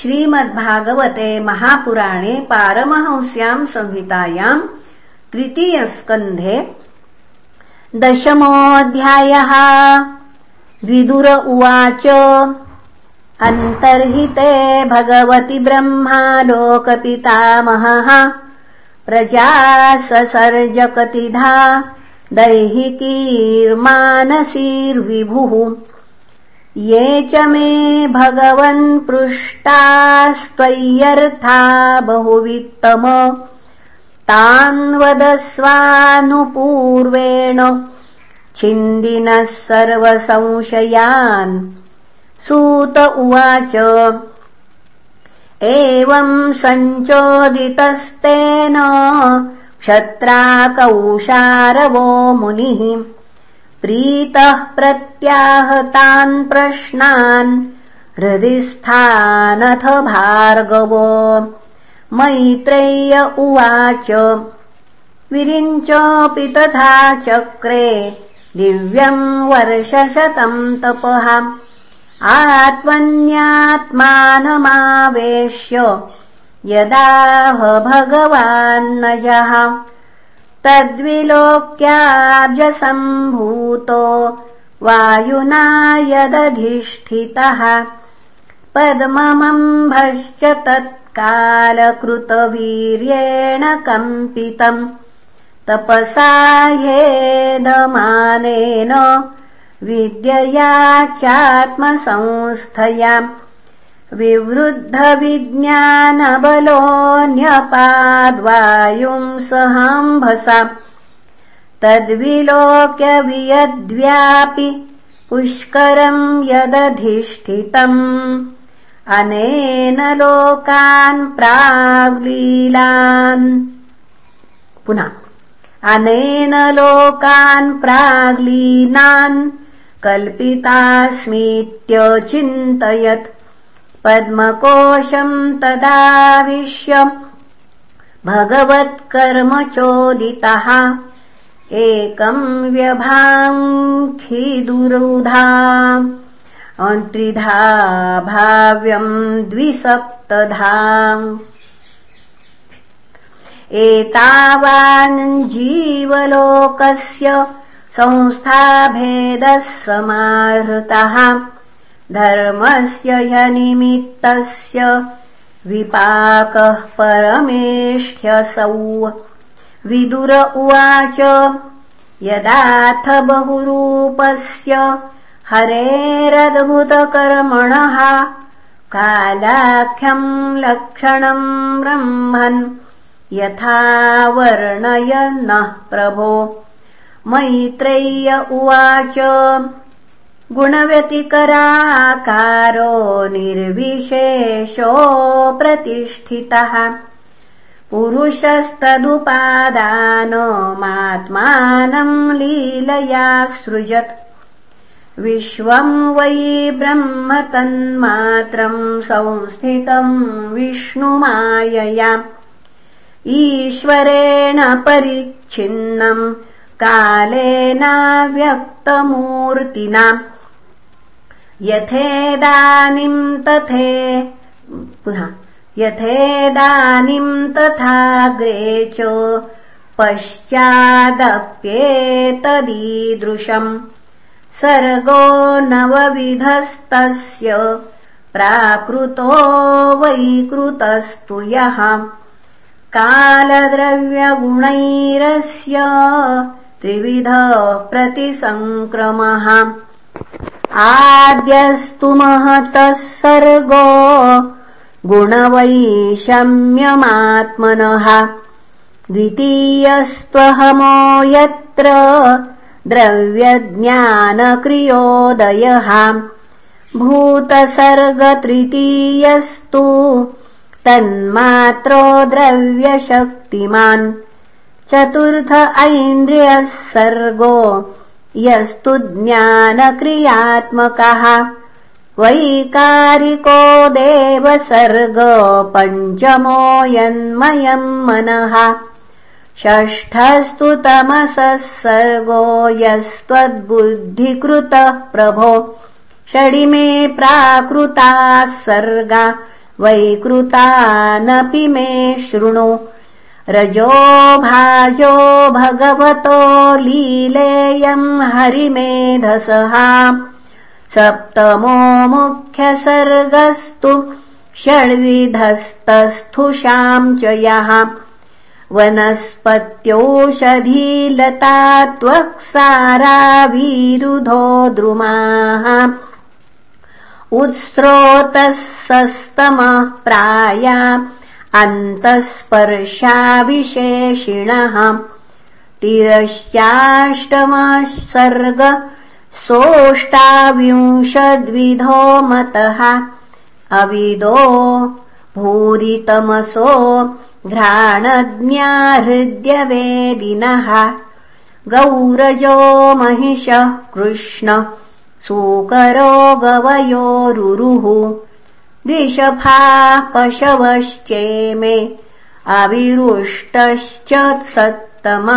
श्रीमद्भागवते महापुराणे पारमहंस्याम् संहितायाम् तृतीयस्कन्धे दशमोऽध्यायः। विदुर उवाच अन्तर्हिते भगवति ब्रह्मा लोकपितामहः प्रजा ससर्जकतिधा दैहिकीर्मानसीर्विभुः ये च मे भगवन् पृष्टास्त्वय्यर्था बहुवित्तम। तान् वदस्वानुपूर्वेण छिन्दिनः सर्वसंशयान्। सूत उवाच एवम् सञ्चोदितस्तेन क्षत्राकौशारवो मुनिः प्रीतः प्रत्याहतान् प्रश्नान्। हृदिस्थानथ भार्गवो। मैत्रेय्य उवाच। विरिञ्चोऽपि तथा चक्रे। दिव्यम् वर्षशतम् तपः। आत्मन्यात्मानमावेश्य। यदाह भगवान्नजः तद्विलोक्याब्जसम्भूतो वायुना यदधिष्ठितः पद्ममम्भश्च तत्कालकृतवीर्येण कम्पितम् तपसा ह्येधमानेन विद्यया चात्मसंस्थयाम् विवृद्धविज्ञानबलोऽन्यपाद्वायुंसहाम्भसा तद्विलोक्य वियद्व्यापि पुष्करम् यदधिष्ठितम्। अनेन लोकान् प्राग्लीलान्। पुनः अनेन लोकान् प्राग्लीनान् कल्पितास्मीत्यचिन्तयत् पद्मकोशम् तदाविश्य भगवत्कर्मचोदितः एकम् व्यभाङ्खिदुरुधा। त्रिधा भाव्यम् द्विसप्तधा। एतावान् जीवलोकस्य संस्थाभेदः समाहृतः धर्मस्य ह्यनिमित्तस्य विपाकः परमेष्ठ्यसौ। विदुर उवाच यदाथ बहुरूपस्य हरेरद्भुतकर्मणः कालाख्यम् लक्षणम् ब्रह्मन् यथा वर्णयन्नः प्रभो। मैत्रेय्य उवाच गुणव्यतिकराकारो निर्विशेषो प्रतिष्ठितः। पुरुषस्तदुपादानमात्मानम् लीलया सृजत्। विश्वम् वै ब्रह्म तन्मात्रम् संस्थितम् विष्णुमायया। ईश्वरेण परिच्छिन्नम् कालेनाव्यक्तमूर्तिना यथेदानीम् तथे पुनः यथेदानीम् तथाग्रे च पश्चादप्येतदीदृशम्। सर्गो नवविधस्तस्य प्राकृतो वैकृतस्तु यः। कालद्रव्यगुणैरस्य त्रिविध प्रतिसङ्क्रमः आद्यस्तु महतः सर्गो गुणवैषम्यमात्मनः। द्वितीयस्त्वहमो यत्र द्रव्यज्ञानक्रियोदयः। भूतसर्गतृतीयस्तु तन्मात्रो द्रव्यशक्तिमान्। चतुर्थ ऐन्द्रियः सर्गो यस्तु ज्ञानक्रियात्मकः। वैकारिको देवसर्ग पञ्चमो यन्मयम् मनः। षष्ठस्तु तमसः सर्गो यस्त्वद्बुद्धिकृतः प्रभो। षडिमे प्राकृताः सर्गा वैकृतानपि मे शृणु रजो भाजो भगवतो लीलेयम् हरिमेधसः सप्तमो मुख्यसर्गस्तु षड्विधस्तस्थुषाम् च यः। वनस्पत्योषधीलता त्वक्साराविरुधो द्रुमाः। उत्स्रोतः सस्तमः प्राया अन्तःस्पर्शाविशेषिणः। तिरश्चाष्टमः सर्ग सोऽष्टाविंशद्विधो मतः। अविदो भूरितमसो घ्राणज्ञा हृद्यवेदिनः गौरजो महिषः कृष्ण सूकरो गवयोरुरुः द्विषफाः पशवश्चेमे अविरुष्टश्च सत्तम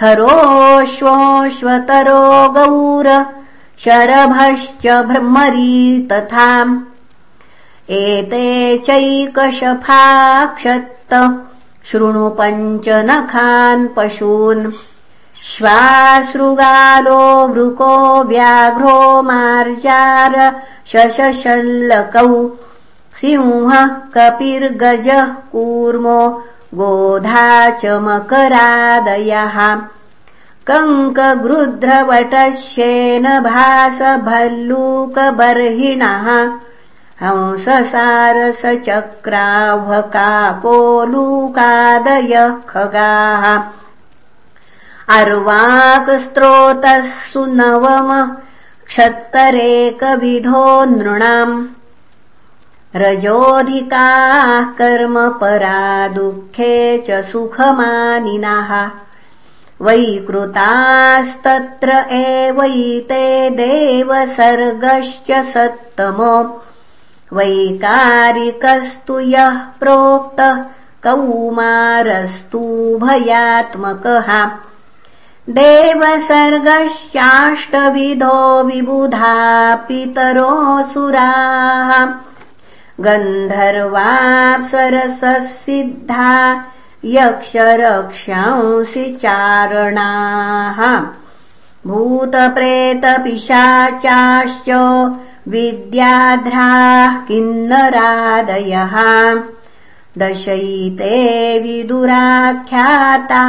खरोश्वोश्वतरो गौर शरभश्च भ्रमरी तथा एते चैकशफाक्षत्त शृणु पञ्चनखान् पशून् श्वासृगालो वृको व्याघ्रो मार्जार शशशल्लकौ सिंहः कपिर्गजः कूर्मो गोधा च मकरादयः। कङ्कगृध्रवटश्येनभासभल्लूकबर्हिणः हंससारसचक्रावकाकोलूकादयः खगाः अर्वाकस्त्रोतः सुनवमः क्षत्तरेकविधो नृणाम्। रजोऽधिकाः कर्मपरा दुःखे च सुखमानिनः। वैकृतास्तत्र एवैते देवसर्गश्च सत्तमो। वैकारिकस्तु यः प्रोक्तः कौमारस्तु भयात्मकः देवसर्गश्चाष्टविधो विबुधा पितरोऽसुराः गन्धर्वाप्सरससिद्धा यक्षरक्षांसि चारणाः। भूतप्रेतपिशाचाश्च विद्याध्राः किन्नरादयः। दशैते विदुराख्याता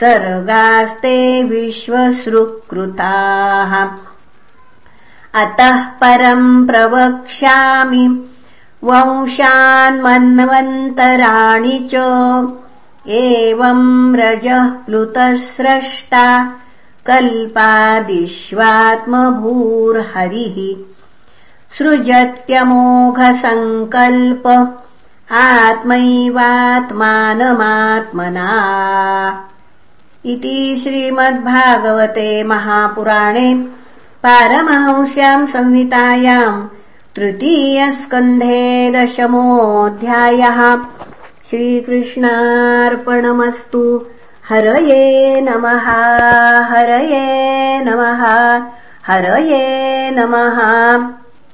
सर्गास्ते विश्वसृकृताः। अतः परम् प्रवक्ष्यामि। वंशान्मन्वन्तराणि च। एवम् रजः प्लुतस्रष्टा। कल्पादिष्वात्मभूर्हरिः। सृजत्यमोघसङ्कल्प। आत्मैवात्मानमात्मना इति श्रीमद्भागवते महापुराणे पारमहंस्याम् संहितायाम् तृतीयस्कन्धे दशमोऽध्यायः। श्रीकृष्णार्पणमस्तु। हरये नमः हरये नमः हरये नमः